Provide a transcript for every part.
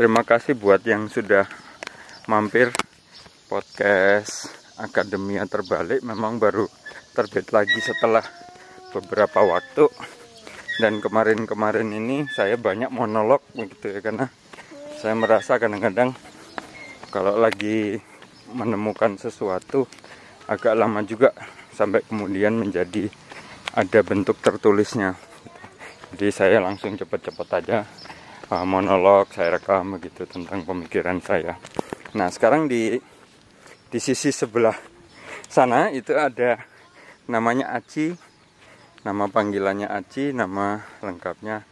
Terima kasih buat yang sudah mampir podcast Akademia Terbalik. Memang baru terbit lagi setelah beberapa waktu. Dan kemarin-kemarin ini saya banyak monolog begitu ya karena saya merasa kadang-kadang kalau lagi menemukan sesuatu agak lama juga sampai kemudian menjadi ada bentuk tertulisnya. Jadi saya langsung cepet-cepet aja uh, monolog saya rekam begitu tentang pemikiran saya. Nah sekarang di di sisi sebelah sana itu ada namanya Aci nama panggilannya Aci nama lengkapnya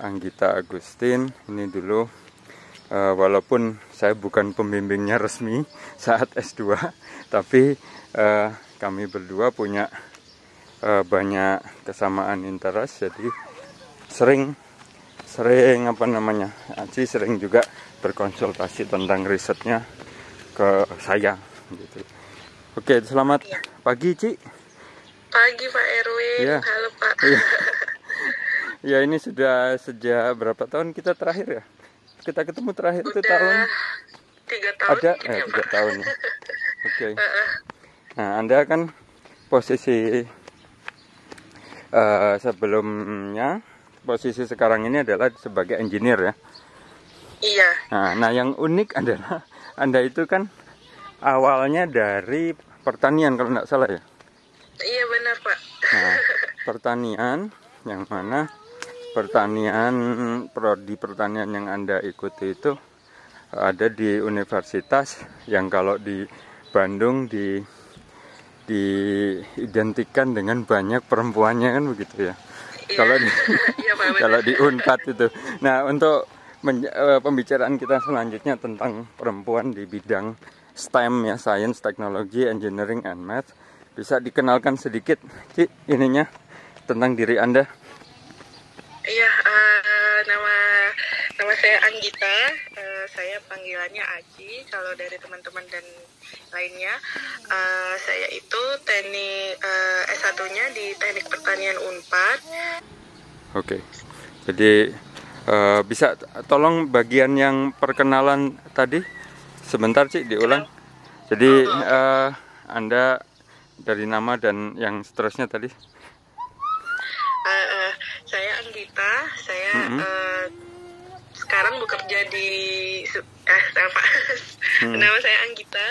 Anggita Agustin. Ini dulu uh, walaupun saya bukan pembimbingnya resmi saat S2 tapi uh, kami berdua punya uh, banyak kesamaan interest jadi sering sering apa namanya Aci sering juga berkonsultasi tentang risetnya ke saya gitu. Oke, selamat pagi Ci. Pagi Pak Erwin. Iya. Halo Pak. Iya. ya ini sudah sejak berapa tahun kita terakhir ya? Kita ketemu terakhir itu Udah tahun tiga tahun ada mungkin eh, ya, tiga Pak. tahun ya. Oke. Nah, Anda kan posisi eh, sebelumnya posisi sekarang ini adalah sebagai engineer ya. Iya. Nah, nah yang unik adalah Anda itu kan awalnya dari pertanian kalau tidak salah ya. Iya benar Pak. Nah, pertanian yang mana pertanian prodi pertanian yang Anda ikuti itu ada di universitas yang kalau di Bandung di diidentikan dengan banyak perempuannya kan begitu ya. Iya. Kalau di, Iya Pak benar. kalau di Unpad itu. Nah, untuk eh, pembicaraan kita selanjutnya tentang perempuan di bidang STEM ya, Science, Technology, Engineering, and Math. Bisa dikenalkan sedikit, Ci, ininya tentang diri Anda. Iya. eh, nama nama saya Anggita. Eh, saya panggilannya Aci. Kalau dari teman-teman dan lainnya, eh, saya itu teknik eh, S1-nya di Teknik Pertanian Unpad. Oke. Jadi eh, bisa tolong bagian yang perkenalan tadi sebentar Ci diulang. Jadi eh, Anda dari nama dan yang seterusnya tadi. Eh, eh, saya Anggita, saya Mhm. eh, sekarang bekerja di eh apa? Hmm. Nama saya Anggita.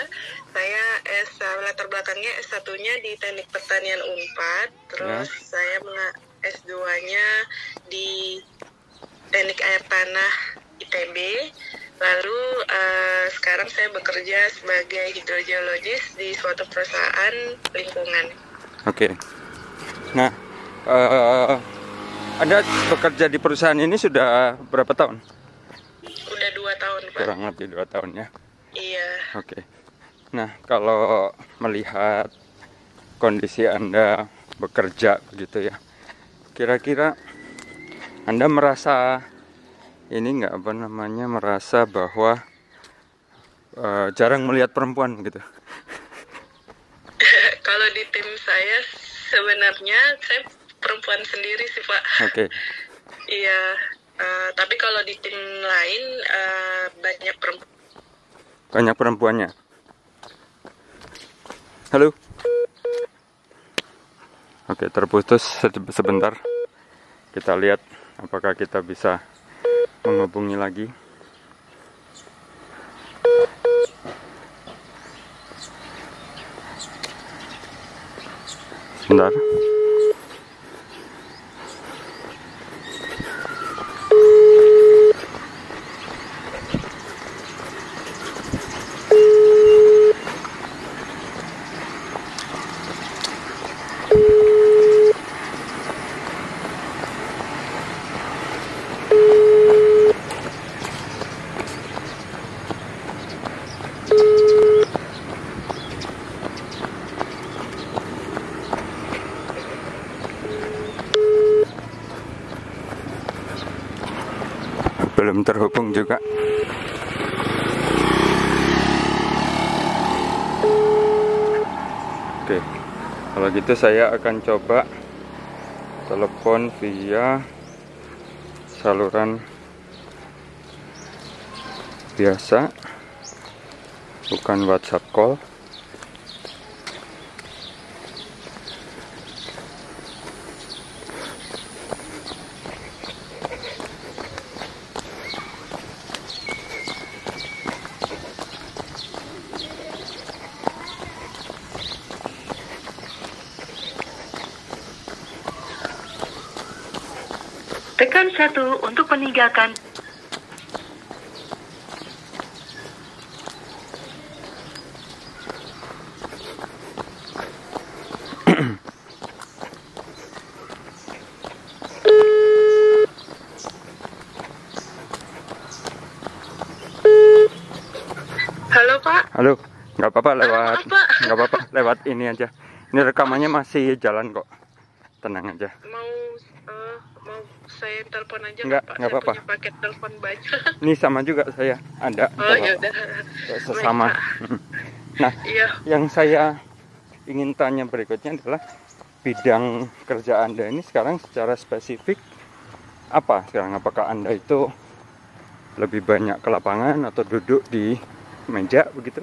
Saya S latar belakangnya S1-nya di Teknik Pertanian Unpad, terus saya menga- S2-nya di Teknik Air Tanah ITB. Lalu eh, sekarang saya bekerja sebagai hidrogeologis di suatu perusahaan lingkungan. Oke. Nah, eh, Anda bekerja di perusahaan ini sudah berapa tahun? Udah dua tahun, Pak. Kurang lebih dua tahun ya. Iya. Oke. Nah, kalau melihat kondisi Anda bekerja begitu ya, kira-kira Anda merasa ini nggak apa namanya merasa bahwa eh, jarang melihat perempuan gitu? Kalau di tim saya sebenarnya saya perempuan sendiri sih Pak. Oke. Iya. Eh, tapi kalau di tim lain eh, banyak perempuan. Banyak perempuannya. Halo. Oke, terputus se- sebentar. Kita lihat apakah kita bisa menghubungi lagi. Sebentar. Belum terhubung juga. Oke, kalau gitu saya akan coba telepon via saluran biasa bukan WhatsApp call Tekan satu untuk meninggalkan. Halo Pak, halo. Nggak apa-apa lewat. maaf, Pak. nggak apa-apa lewat ini aja. Ini rekamannya masih jalan kok. Tenang aja. Mau saya telepon aja Nggak, Pak? nggak apa-apa. paket telepon banyak. ini sama juga saya ada Oh ya udah. sesama Baik, nah Iya, yang saya ingin tanya berikutnya adalah bidang kerja anda ini sekarang secara spesifik apa sekarang apakah anda itu lebih banyak ke lapangan atau duduk di meja begitu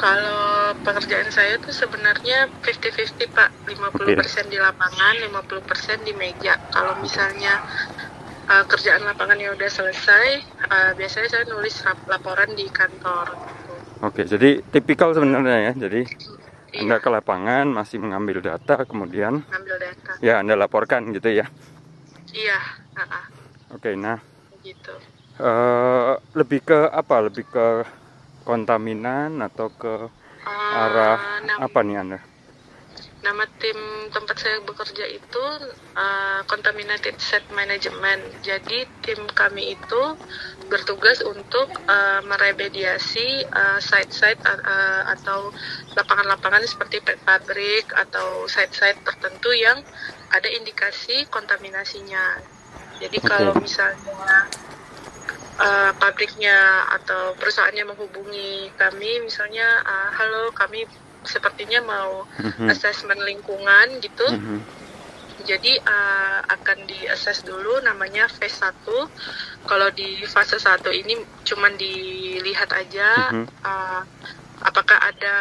kalau pekerjaan saya tuh sebenarnya 50-50 Pak. 50% di lapangan, 50% di meja. Kalau misalnya eh, kerjaan lapangannya udah selesai, eh, biasanya saya nulis laporan di kantor. gitu. Oke, jadi tipikal sebenarnya ya. Jadi Iya, Anda ke lapangan masih mengambil data, kemudian ngambil data. ya Anda laporkan gitu ya. Iya, ah, ah, Oke, nah gitu. eh, lebih ke apa? Lebih ke kontaminan atau ke Eh, arah nam- apa nih Anda? Nama tim tempat saya bekerja itu uh, Contaminated Set Management. Jadi tim kami itu bertugas untuk uh, meremediasi uh, site-site uh, uh, atau lapangan-lapangan seperti pabrik atau site-site tertentu yang ada indikasi kontaminasinya. Jadi Oke. kalau misalnya uh, pabriknya atau perusahaannya menghubungi kami, misalnya, uh, halo kami sepertinya mau Mhm, asesmen lingkungan gitu. mhm. Jadi uh, akan diakses dulu namanya phase 1. Kalau di fase 1 ini cuman dilihat aja Mhm. uh, apakah ada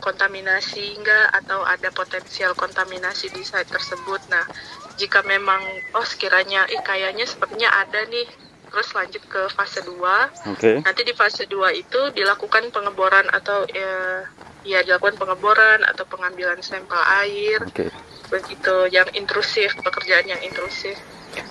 kontaminasi enggak atau ada potensial kontaminasi di site tersebut. Nah, jika memang oh sekiranya eh kayaknya sepertinya ada nih terus lanjut ke fase 2 Oke, Nanti di fase 2 itu dilakukan pengeboran atau ya, ya dilakukan pengeboran atau pengambilan sampel air oke. begitu yang intrusif pekerjaan yang intrusif.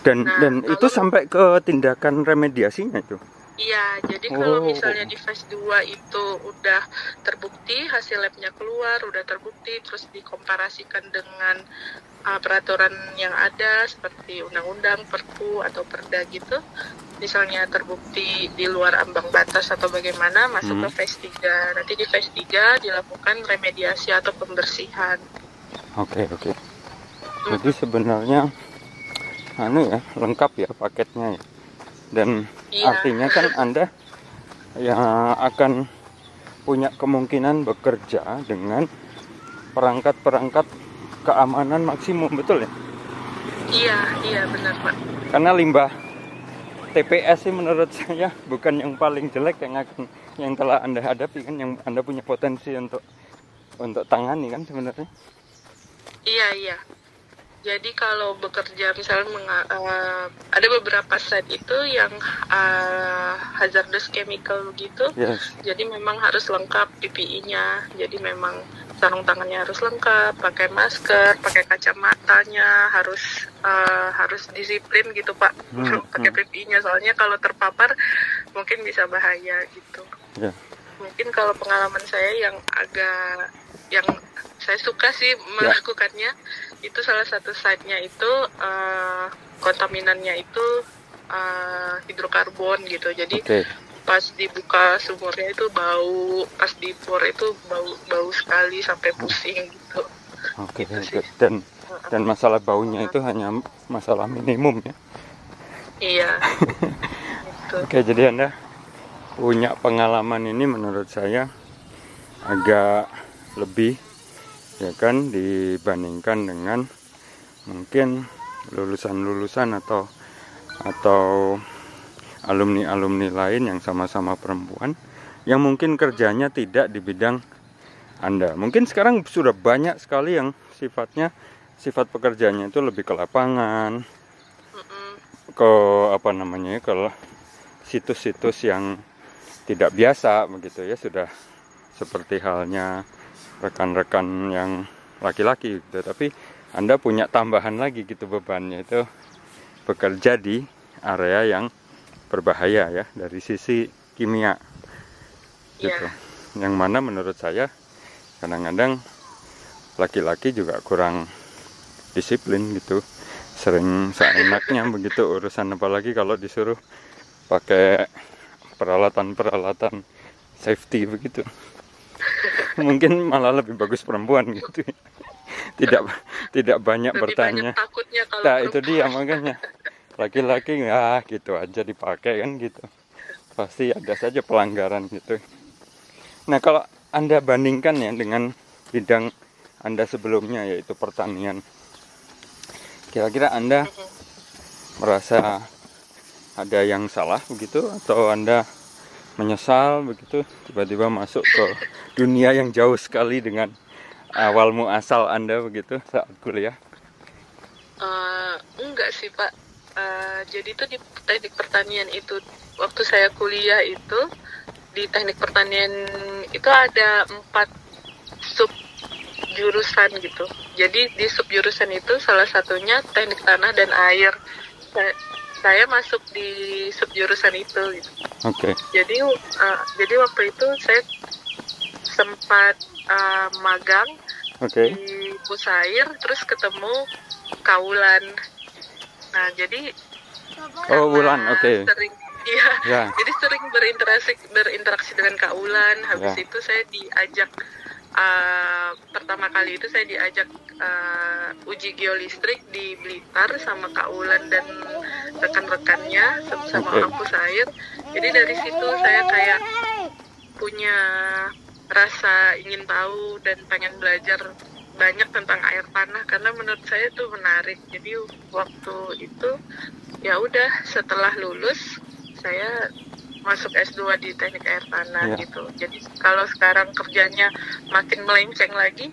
Dan Nah, dan kalau- itu sampai ke tindakan remediasinya itu. Iya, jadi kalau Oh. misalnya di fase 2 itu udah terbukti hasil labnya keluar, udah terbukti terus dikomparasikan dengan uh, peraturan yang ada seperti undang-undang, perpu atau perda gitu. Misalnya terbukti di luar ambang batas atau bagaimana masuk Hmm. ke phase 3. Nanti di phase 3 dilakukan remediasi atau pembersihan. Oke, oke. Jadi sebenarnya anu ya, lengkap ya paketnya ya. Dan Iya. artinya kan Anda yang akan punya kemungkinan bekerja dengan perangkat-perangkat keamanan maksimum, betul ya? Iya, iya benar Pak. Karena limbah TPS sih menurut saya bukan yang paling jelek yang akan yang telah Anda hadapi kan yang Anda punya potensi untuk untuk tangani kan sebenarnya. Iya, iya. Jadi kalau bekerja misalnya menga- eh, ada beberapa site itu yang eh, hazardous chemical gitu. Yes. Jadi memang harus lengkap PPI-nya. Jadi memang sarung tangannya harus lengkap, pakai masker, pakai kacamatanya, harus eh, harus disiplin gitu Pak. Hmm, pakai hmm. PPI-nya soalnya kalau terpapar mungkin bisa bahaya gitu. Ya. Mungkin kalau pengalaman saya yang agak yang saya suka sih melakukannya itu salah satu site-nya itu eh, kontaminannya itu eh, hidrokarbon gitu. Jadi Oke. Pas dibuka sumurnya itu bau, pas dipur itu bau bau sekali sampai pusing gitu. Oke, oke. Dan dan masalah baunya itu hanya masalah minimum ya. Iya. gitu. Oke, jadi Anda punya pengalaman ini menurut saya agak lebih ya kan dibandingkan dengan mungkin lulusan-lulusan atau atau alumni-alumni lain yang sama-sama perempuan yang mungkin kerjanya tidak di bidang Anda. Mungkin sekarang sudah banyak sekali yang sifatnya sifat pekerjaannya itu lebih ke lapangan, ke apa namanya ke situs-situs yang tidak biasa begitu ya sudah seperti halnya rekan-rekan yang laki-laki gitu. Tapi Anda punya tambahan lagi gitu bebannya itu bekerja di area yang berbahaya ya dari sisi kimia Iya. gitu. Yang mana menurut saya kadang-kadang laki-laki juga kurang disiplin gitu. Sering seenaknya begitu urusan apalagi kalau disuruh pakai peralatan-peralatan safety begitu. Mungkin malah lebih bagus perempuan gitu. Tidak tidak banyak Lebih bertanya. banyak takutnya kalau Nah itu dia makanya laki-laki ya gitu aja dipakai kan gitu. Pasti ada saja pelanggaran gitu. Nah kalau anda bandingkan ya dengan bidang anda sebelumnya yaitu pertanian. Kira-kira anda merasa ada yang salah begitu? Atau anda menyesal begitu tiba-tiba masuk ke dunia yang jauh sekali dengan awal muasal anda begitu saat kuliah? Eh, enggak sih pak. Eh, jadi tuh di teknik pertanian itu waktu saya kuliah itu di teknik pertanian itu ada empat sub jurusan gitu. Jadi di sub jurusan itu salah satunya teknik tanah dan air. Saya, saya masuk di sub jurusan itu. Gitu. oke Jadi eh, jadi waktu itu saya sempat eh, magang oke di Pusair terus ketemu Kaulan. Nah, jadi Oh, Wulan, oke. Sering iya. Ya. Jadi sering berinteraksi berinteraksi dengan Kaulan. Habis Ya. itu saya diajak uh, pertama kali itu saya diajak uh, uji geolistrik di Blitar sama Kaulan dan rekan-rekannya sama Oke. orang Pusair. Jadi dari situ saya kayak punya rasa ingin tahu dan pengen belajar banyak tentang air tanah karena menurut saya itu menarik. Jadi waktu itu ya udah setelah lulus saya masuk S2 di teknik air tanah Iya. gitu. Jadi kalau sekarang kerjanya makin melenceng lagi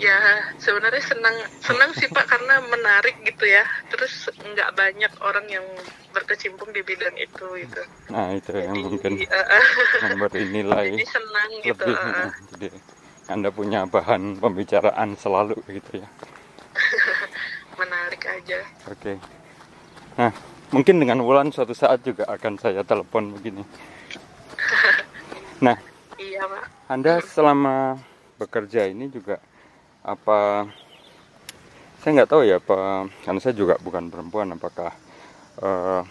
ya sebenarnya senang senang sih Pak karena menarik gitu ya. Terus nggak banyak orang yang berkecimpung di bidang itu gitu. Nah itu yang Jadi, mungkin eh, eh, memberi nilai jadi senang gitu. eh. Jadi Anda punya bahan pembicaraan selalu gitu ya. menarik aja. Oke. Nah mungkin dengan Wulan suatu saat juga akan saya telepon begini. Nah Iya Pak. Anda selama bekerja ini juga apa? Saya nggak tahu ya apa karena saya juga bukan perempuan. Apakah eh,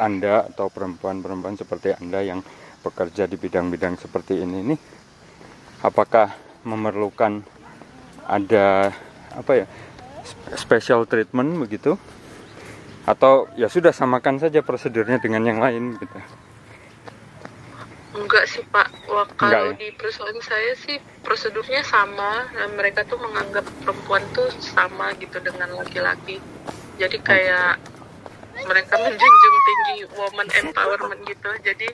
Anda atau perempuan-perempuan seperti Anda yang bekerja di bidang-bidang seperti ini nih, apakah memerlukan ada apa ya sp- special treatment begitu? Atau ya sudah samakan saja prosedurnya dengan yang lain gitu? Enggak sih Pak. Wah, Enggak kalau ya? di perusahaan saya sih prosedurnya sama. Nah, mereka tuh menganggap perempuan tuh sama gitu dengan laki-laki. Jadi kayak mereka menjunjung tinggi woman empowerment gitu. Jadi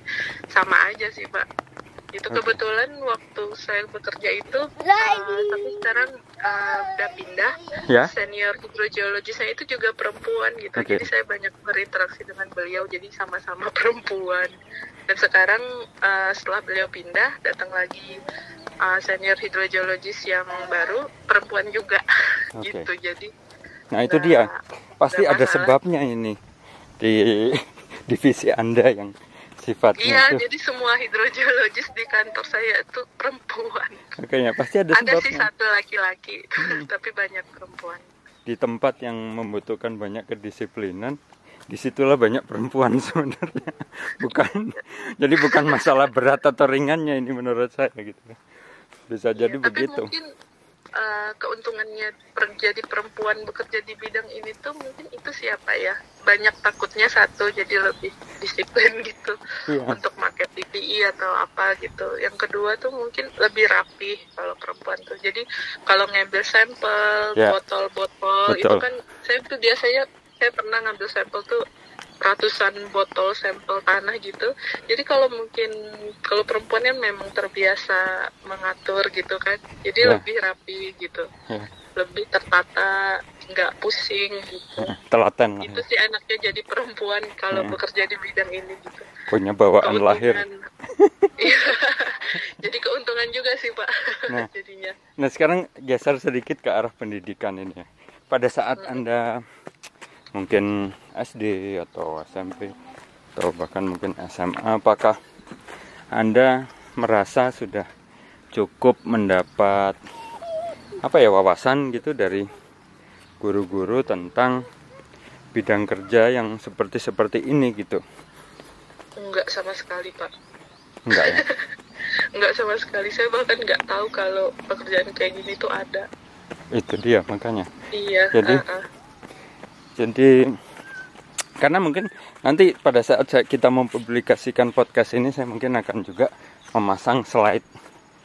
sama aja sih Pak. Itu kebetulan waktu saya bekerja itu, uh, tapi sekarang uh, udah pindah. Ya? Senior hidrogeologi saya itu juga perempuan gitu. Oke. Jadi saya banyak berinteraksi dengan beliau. Jadi sama-sama perempuan. Dan sekarang uh, setelah beliau pindah, datang lagi uh, senior hidrogeologis yang baru perempuan juga. Oke. gitu. Jadi Nah itu Nah, dia, pasti ada masalah. sebabnya ini di divisi Anda yang sifatnya iya, itu. jadi semua hidrogeologis di kantor saya itu perempuan. Makanya pasti ada, Ada sih satu laki-laki, tapi banyak perempuan. Di tempat yang membutuhkan banyak kedisiplinan, di situlah banyak perempuan sebenarnya. Bukan, jadi bukan masalah berat atau ringannya ini menurut saya gitu. Bisa jadi Iya, tapi begitu. mungkin uh, keuntungannya jadi perempuan bekerja di bidang ini tuh mungkin itu siapa ya banyak takutnya satu jadi lebih disiplin gitu Iya. untuk pakai PPI atau apa gitu yang kedua tuh mungkin lebih rapi kalau perempuan tuh jadi kalau ngambil sampel Ya. botol-botol itu kan saya tuh biasanya saya pernah ngambil sampel tuh ratusan botol sampel tanah gitu. Jadi kalau mungkin kalau perempuan kan memang terbiasa mengatur gitu kan, jadi Ya. lebih rapi gitu, Ya. lebih tertata, nggak pusing gitu. Telaten lah. Itu ya. sih enaknya jadi perempuan kalau Hmm. bekerja di bidang ini gitu. Punya bawaan lahir. Iya. jadi keuntungan juga sih pak. Nah. Jadinya. Nah sekarang geser sedikit ke arah pendidikan ini ya. Pada saat Anda mungkin SD atau SMP atau bahkan mungkin SMA, apakah Anda merasa sudah cukup mendapat apa ya wawasan gitu dari guru-guru tentang bidang kerja yang seperti seperti ini gitu? Enggak sama sekali pak. Enggak ya? Enggak sama sekali. Saya bahkan nggak tahu kalau pekerjaan kayak gini tuh ada. Itu dia makanya. Iya. Jadi, uh-uh. Jadi karena mungkin nanti pada saat kita mempublikasikan podcast ini saya mungkin akan juga memasang slide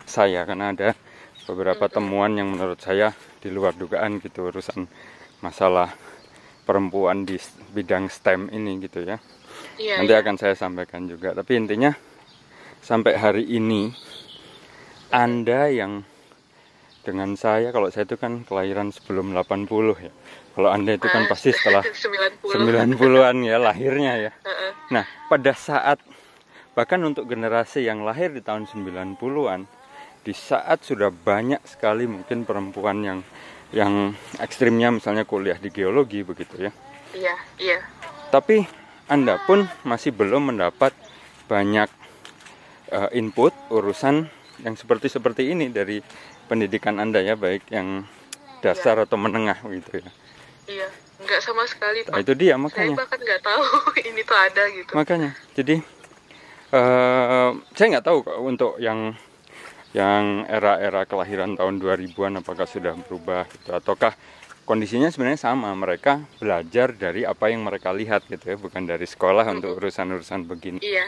saya karena ada beberapa temuan yang menurut saya di luar dugaan gitu urusan masalah perempuan di bidang STEM ini gitu ya. Iya. Nanti iya. akan saya sampaikan juga. Tapi intinya sampai hari ini Anda yang dengan saya kalau saya itu kan kelahiran sebelum 80 ya. Kalau Anda itu kan Ah, pasti setelah 90. 90-an ya lahirnya ya. Nah, pada saat bahkan untuk generasi yang lahir di tahun 90-an di saat sudah banyak sekali mungkin perempuan yang yang ekstrimnya misalnya kuliah di geologi begitu ya. Iya, iya. Tapi Anda pun masih belum mendapat banyak eh, input urusan yang seperti seperti ini dari pendidikan Anda ya, baik yang dasar atau menengah gitu ya. Iya. Enggak sama sekali, Nah, Pak. itu dia Saya makanya. bahkan nggak tahu ini tuh ada gitu. Makanya. Jadi eh saya nggak tahu kok untuk yang yang era-era kelahiran tahun 2000-an apakah sudah berubah gitu ataukah kondisinya sebenarnya sama mereka belajar dari apa yang mereka lihat gitu ya bukan dari sekolah untuk urusan-urusan begini Iya.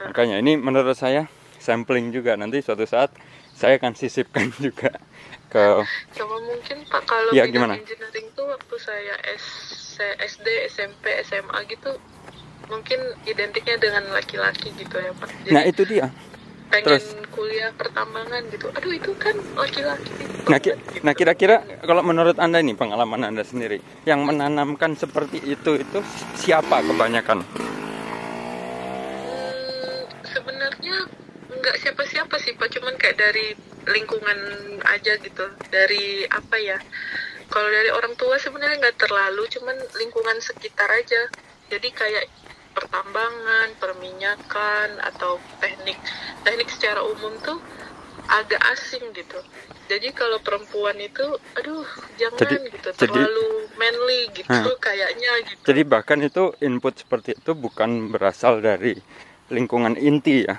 makanya ini menurut saya sampling juga nanti suatu saat saya akan sisipkan juga ke Sama mungkin Pak kalau bidang gimana? engineering tuh waktu saya S SD, SMP, SMA gitu mungkin identiknya dengan laki-laki gitu ya Pak. Jadi nah itu dia pengen terus. kuliah pertambangan gitu. Aduh itu kan laki-laki. Nah, ki- Gitu. nah kira-kira kalau menurut anda ini pengalaman anda sendiri, yang menanamkan seperti itu itu siapa kebanyakan? Nggak siapa-siapa sih pak. Cuman kayak dari lingkungan aja gitu. Dari apa ya kalau dari orang tua sebenarnya nggak terlalu cuman lingkungan sekitar aja. Jadi kayak pertambangan perminyakan atau teknik teknik secara umum tuh agak asing gitu. Jadi kalau perempuan itu aduh jangan Jadi- gitu. jadi- terlalu manly gitu Hmm. kayaknya gitu. Jadi bahkan itu input seperti itu bukan berasal dari lingkungan inti ya,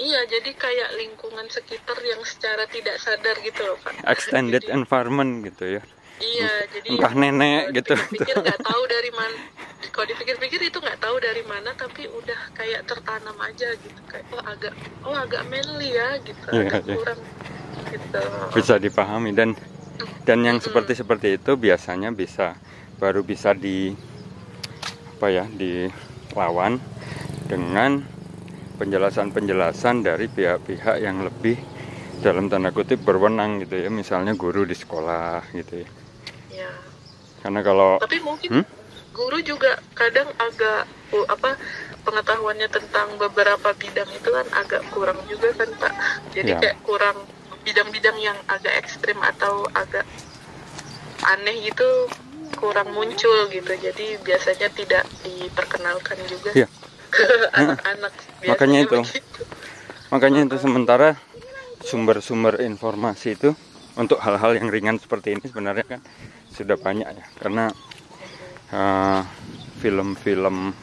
Iya, jadi kayak lingkungan sekitar yang secara tidak sadar gitu loh, Pak. extended Jadi- environment gitu ya. Iya, jadi Entah nenek kalau gitu. Dipikir nggak tahu dari mana. Kalau dipikir-pikir itu nggak tahu dari mana, tapi udah kayak tertanam aja gitu. Kayak oh agak oh agak manly ya gitu, Iya, agak iya. kurang gitu. Bisa dipahami dan dan yang seperti seperti itu biasanya bisa baru bisa di apa ya dilawan dengan penjelasan-penjelasan dari pihak-pihak yang lebih dalam tanda kutip berwenang gitu ya misalnya guru di sekolah gitu ya Ya. karena kalau Tapi mungkin Hmm? guru juga kadang agak uh, apa pengetahuannya tentang beberapa bidang itu kan agak kurang juga kan Pak. Jadi Ya. kayak kurang bidang-bidang yang agak ekstrim atau agak aneh gitu kurang muncul gitu. Jadi biasanya tidak diperkenalkan juga Iya. Ke anak-anak. Biasanya Makanya itu. begitu. Makanya itu sementara sumber-sumber informasi itu untuk hal-hal yang ringan seperti ini sebenarnya kan sudah banyak ya karena eh, film-film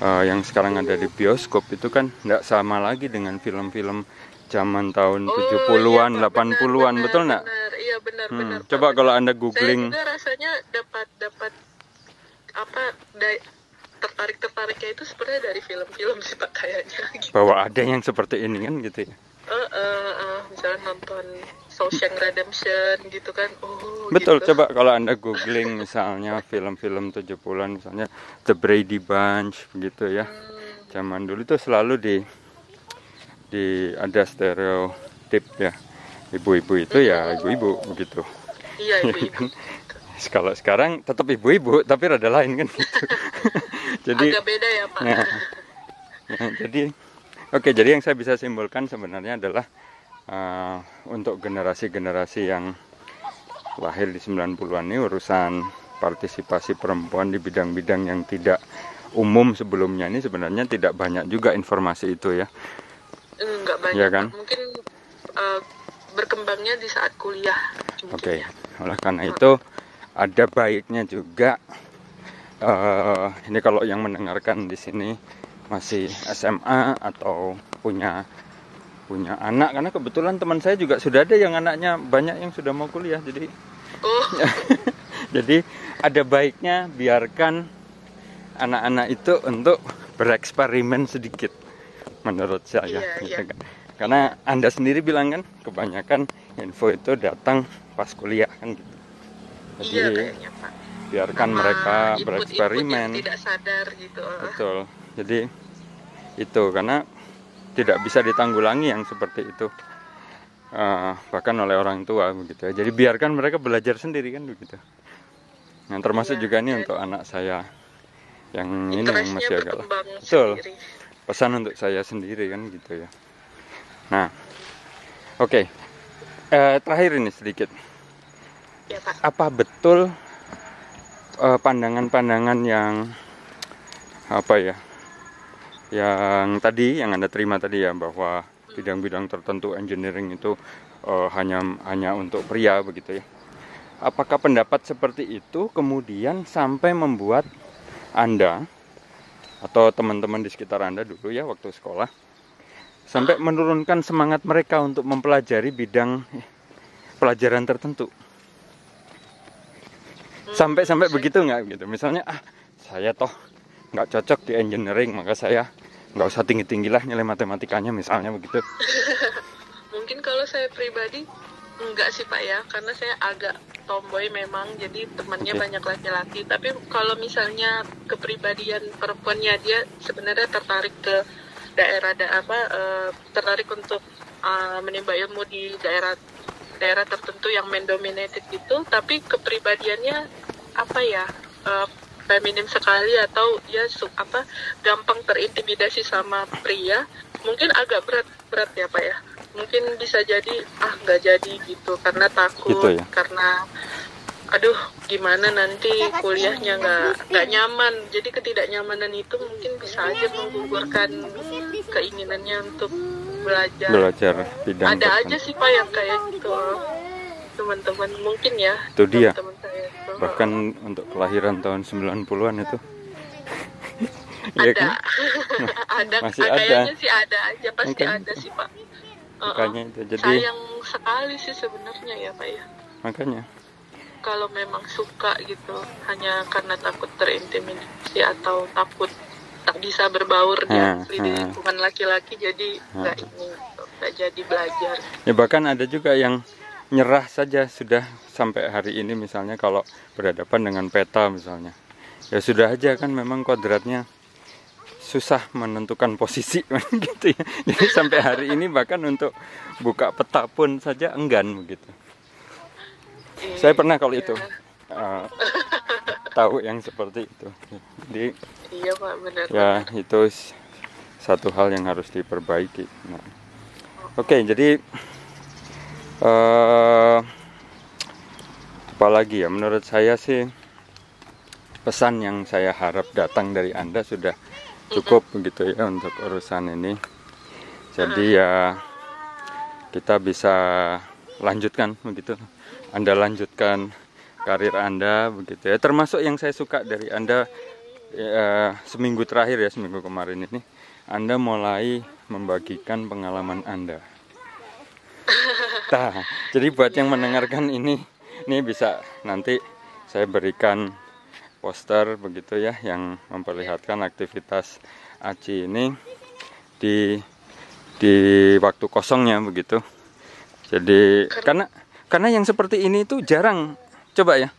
eh, yang sekarang ada di bioskop itu kan tidak sama lagi dengan film-film zaman tahun Oh, 70-an, iya, Pak. 80-an, Benar, betul nggak? Iya benar Hmm, benar. Coba kalau Anda Saya googling juga rasanya dapat dapat apa dai- tertarik tertariknya itu sebenarnya dari film-film sih pak kayaknya. Gitu. bahwa ada yang seperti ini kan gitu ya. Eh, eh, eh, misalnya nonton Shawshank Redemption gitu kan oh Betul, gitu. coba kalau Anda googling misalnya film-film 70-an misalnya The Brady Bunch begitu ya. Hmm, Zaman dulu itu selalu di di ada stereotip ya. Ibu-ibu itu ya ibu-ibu begitu. iya ibu-ibu Kalau sekarang tetap ibu-ibu tapi rada lain kan gitu. Jadi agak beda ya pak Ya. Ya, jadi oke jadi yang saya bisa simpulkan sebenarnya adalah eh, untuk generasi-generasi yang lahir di 90-an ini urusan partisipasi perempuan di bidang-bidang yang tidak umum sebelumnya ini sebenarnya tidak banyak juga informasi itu ya. Enggak banyak Iya kan? Mungkin eh, berkembangnya di saat kuliah Oke. ya. Oleh karena itu ada baiknya juga eh, ini kalau yang mendengarkan di sini masih SMA atau punya punya anak karena kebetulan teman saya juga sudah ada yang anaknya banyak yang sudah mau kuliah jadi oh jadi ada baiknya biarkan anak-anak itu untuk bereksperimen sedikit menurut saya Iya, gitu iya. kan. karena anda sendiri bilang kan kebanyakan info itu datang pas kuliah kan gitu iya jadi kayaknya pak biarkan Sama mereka yang bereksperimen. tidak sadar gitu eh. betul. Jadi itu karena tidak bisa ditanggulangi yang seperti itu. Eh, bahkan oleh orang tua begitu ya. jadi biarkan mereka belajar sendiri kan begitu. Nah termasuk Iya, juga ini dan untuk anak saya. Yang ini yang masih agak lah. Betul. sendiri. Pesan untuk saya sendiri kan gitu ya. Nah oke. Eh, terakhir ini sedikit. Ya pak. Apa betul eh, pandangan-pandangan yang apa ya yang tadi yang anda terima tadi ya bahwa bidang-bidang tertentu engineering itu eh, hanya hanya untuk pria begitu ya. Apakah pendapat seperti itu kemudian sampai membuat anda atau teman-teman di sekitar anda dulu ya waktu sekolah sampai menurunkan semangat mereka untuk mempelajari bidang pelajaran tertentu sampai sampai saya- begitu nggak gitu? Misalnya ah saya toh nggak cocok di engineering maka saya nggak usah tinggi tinggilah nilai matematikanya misalnya begitu. Mungkin kalau saya pribadi enggak sih pak ya. Karena saya agak tomboy memang jadi temannya Oke. banyak laki-laki. Tapi kalau misalnya kepribadian perempuannya dia sebenarnya tertarik ke daerah da apa eh, tertarik untuk eh, menimba ilmu di daerah daerah tertentu yang mendominated gitu tapi kepribadiannya apa ya eh, feminim sekali atau ya su- apa gampang terintimidasi sama pria mungkin agak berat berat ya pak ya. Mungkin bisa jadi ah nggak jadi gitu karena takut Gitu ya? karena aduh gimana nanti kuliahnya nggak nggak nyaman. Jadi ketidaknyamanan itu mungkin bisa aja menggugurkan keinginannya untuk belajar. Belajar bidang ada aja tertentu. sih pak yang kayak gitu. Teman-teman mungkin ya. Itu dia. teman-teman saya itu. bahkan untuk kelahiran tahun 90-an itu. Ada. Iya kan? Ada. Masih ada. kayaknya sih ada aja. Pasti Makanya ada sih pak. Uh-uh. makanya itu. Jadi sayang sekali sih sebenarnya ya pak ya. Makanya. Kalau memang suka gitu hanya karena takut terintimidasi atau takut tak bisa berbaur di, Hmm, di hmm. lingkungan laki-laki jadi nggak ini gitu, nggak jadi belajar. Ya bahkan ada juga yang nyerah saja sudah sampai hari ini misalnya kalau berhadapan dengan peta misalnya. Ya sudah aja kan memang kodratnya susah menentukan posisi gitu ya. Jadi sampai hari ini bahkan untuk buka peta pun saja enggan begitu Iya, saya pernah kalau itu. Iya. tahu yang seperti itu. Jadi iya pak benar. ya itu s- satu hal yang harus diperbaiki. Nah, oke jadi eh apalagi ya? Menurut saya sih pesan yang saya harap datang dari anda sudah cukup begitu ya untuk urusan ini. Jadi ya kita bisa lanjutkan begitu. Anda lanjutkan karir anda begitu ya. Termasuk yang saya suka dari anda ya, seminggu terakhir ya seminggu kemarin ini anda mulai membagikan pengalaman anda. Nah, jadi buat yang mendengarkan ini, ini bisa nanti saya berikan poster begitu ya yang memperlihatkan aktivitas Aci ini di di waktu kosongnya begitu. Jadi karena karena yang seperti ini itu jarang coba ya.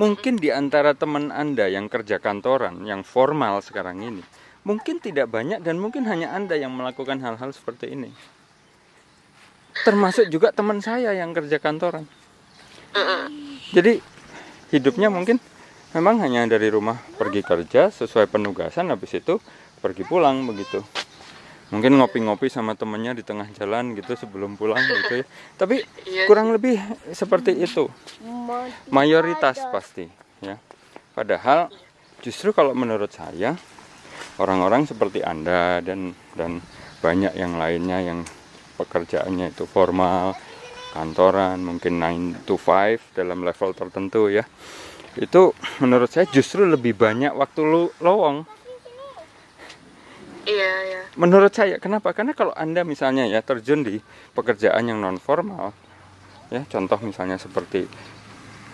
Mungkin di antara teman Anda yang kerja kantoran, yang formal sekarang ini, mungkin tidak banyak dan mungkin hanya Anda yang melakukan hal-hal seperti ini. Termasuk juga teman saya yang kerja kantoran. Jadi hidupnya mungkin memang hanya dari rumah pergi kerja sesuai penugasan habis itu pergi pulang begitu mungkin ngopi-ngopi sama temennya di tengah jalan gitu sebelum pulang gitu ya. tapi Iya kurang lebih seperti itu mayoritas pasti ya padahal justru kalau menurut saya orang-orang seperti anda dan dan banyak yang lainnya yang pekerjaannya itu formal kantoran mungkin 9 to 5 dalam level tertentu ya itu menurut saya justru lebih banyak waktu lu lowong. Menurut saya kenapa? Karena kalau anda misalnya ya terjun di pekerjaan yang non formal ya contoh misalnya seperti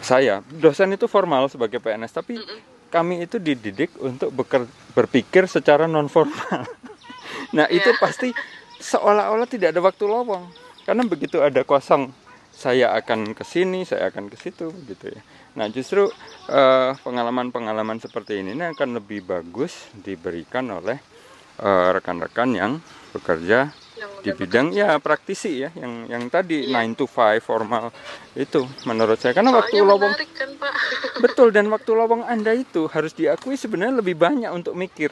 saya dosen itu formal sebagai PNS tapi kami itu dididik untuk beker- berpikir secara non formal nah itu Iya. pasti seolah-olah tidak ada waktu lowong. Karena begitu ada kosong saya akan ke sini saya akan ke situ gitu ya. Nah justru eh, pengalaman-pengalaman seperti ini ini akan lebih bagus diberikan oleh eh, rekan-rekan yang bekerja Yang di bidang ya praktisi ya yang yang tadi Iya. 9 to 5 formal itu menurut saya karena waktu Soalnya lowong menarik kan, Pak? betul dan waktu lowong Anda itu harus diakui sebenarnya lebih banyak untuk mikir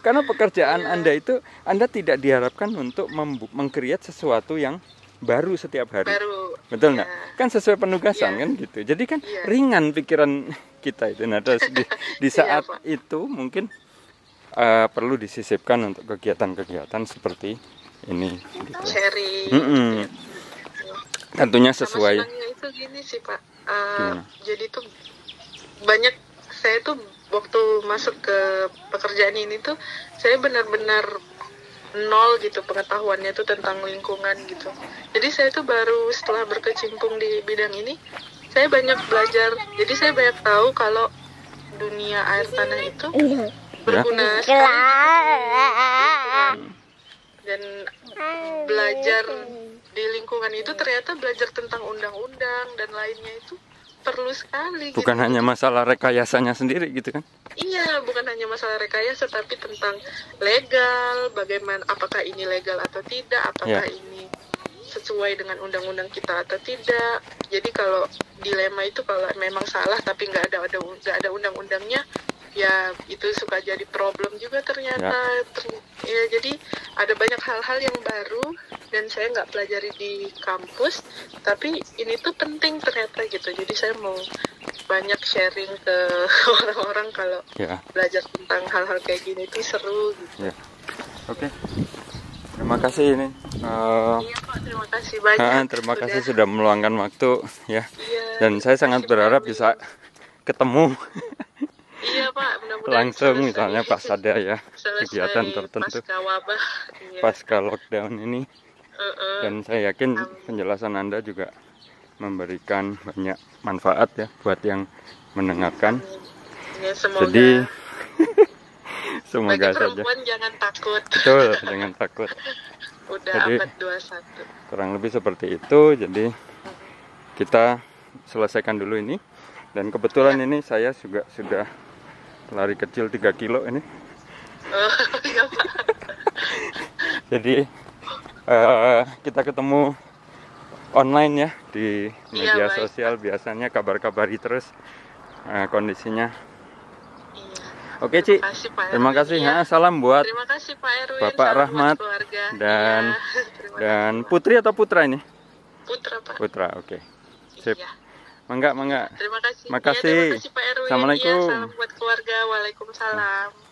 karena pekerjaan Iya. Anda itu Anda tidak diharapkan untuk meng-create sesuatu yang baru setiap hari Baru. betul Iya. nggak kan sesuai penugasan Iya. kan gitu jadi kan Iya. ringan pikiran kita itu nah terus di, di Iya, saat Pak. itu mungkin eh, perlu disisipkan untuk kegiatan-kegiatan seperti ini gitu. Sharing. Mm-mm. tentunya Sama sesuai senangnya itu gini sih, Pak. Eh, Gimana? jadi tuh banyak saya tuh waktu masuk ke pekerjaan ini tuh saya benar-benar nol gitu pengetahuannya tuh tentang lingkungan gitu. Jadi saya tuh baru setelah berkecimpung di bidang ini, saya banyak belajar. Jadi saya banyak tahu kalau dunia air tanah itu berguna sekali dan belajar di lingkungan itu ternyata belajar tentang undang-undang dan lainnya itu perlu sekali. bukan gitu. hanya masalah rekayasanya sendiri gitu kan Iya, bukan hanya masalah rekayasa, tapi tentang legal, bagaimana, apakah ini legal atau tidak, apakah Ya. ini sesuai dengan undang-undang kita atau tidak. Jadi kalau dilema itu kalau memang salah tapi nggak ada ada nggak ada undang-undangnya, ya itu suka jadi problem juga ternyata. Ter- ya jadi ada banyak hal-hal yang baru dan saya nggak pelajari di kampus, tapi ini tuh penting ternyata gitu. Jadi saya mau banyak sharing ke orang-orang kalau ya belajar tentang hal-hal kayak gini itu seru gitu. ya oke terima kasih ini Iya Pak, terima kasih banyak. ah, terima kasih sudah meluangkan waktu ya Iya, dan saya sangat berharap bisa ketemu Iya Pak, mudah-mudahan langsung misalnya pas ada ya kegiatan tertentu pasca wabah. Iya. pasca lockdown ini Heeh. dan saya yakin penjelasan Anda juga memberikan banyak manfaat ya buat yang mendengarkan. Ya, semoga Jadi bagi semoga saja perempuan jangan takut. betul dengan takut Udah Jadi- abad 21. kurang lebih seperti itu. Jadi kita selesaikan dulu ini dan kebetulan ini saya juga sudah lari kecil 3 kilo ini. Oh, iya. Jadi eh, kita ketemu online ya di Iya, media baik. sosial biasanya kabar-kabari terus eh, kondisinya. Iya. Oke Ci, Terima kasih Pak terima kasih. Ha, salam buat Terima kasih Pak Erwin. Bapak Salam buat Rahmat keluarga. dan- terima dan kasih, Putri atau Putra ini? Putra Pak. Putra, oke. Sip. Iya. Mangga, mangga. Terima kasih. Makasih. Iya, terima kasih Pak Erwin. Assalamualaikum. Iya, salam buat keluarga. Waalaikumsalam.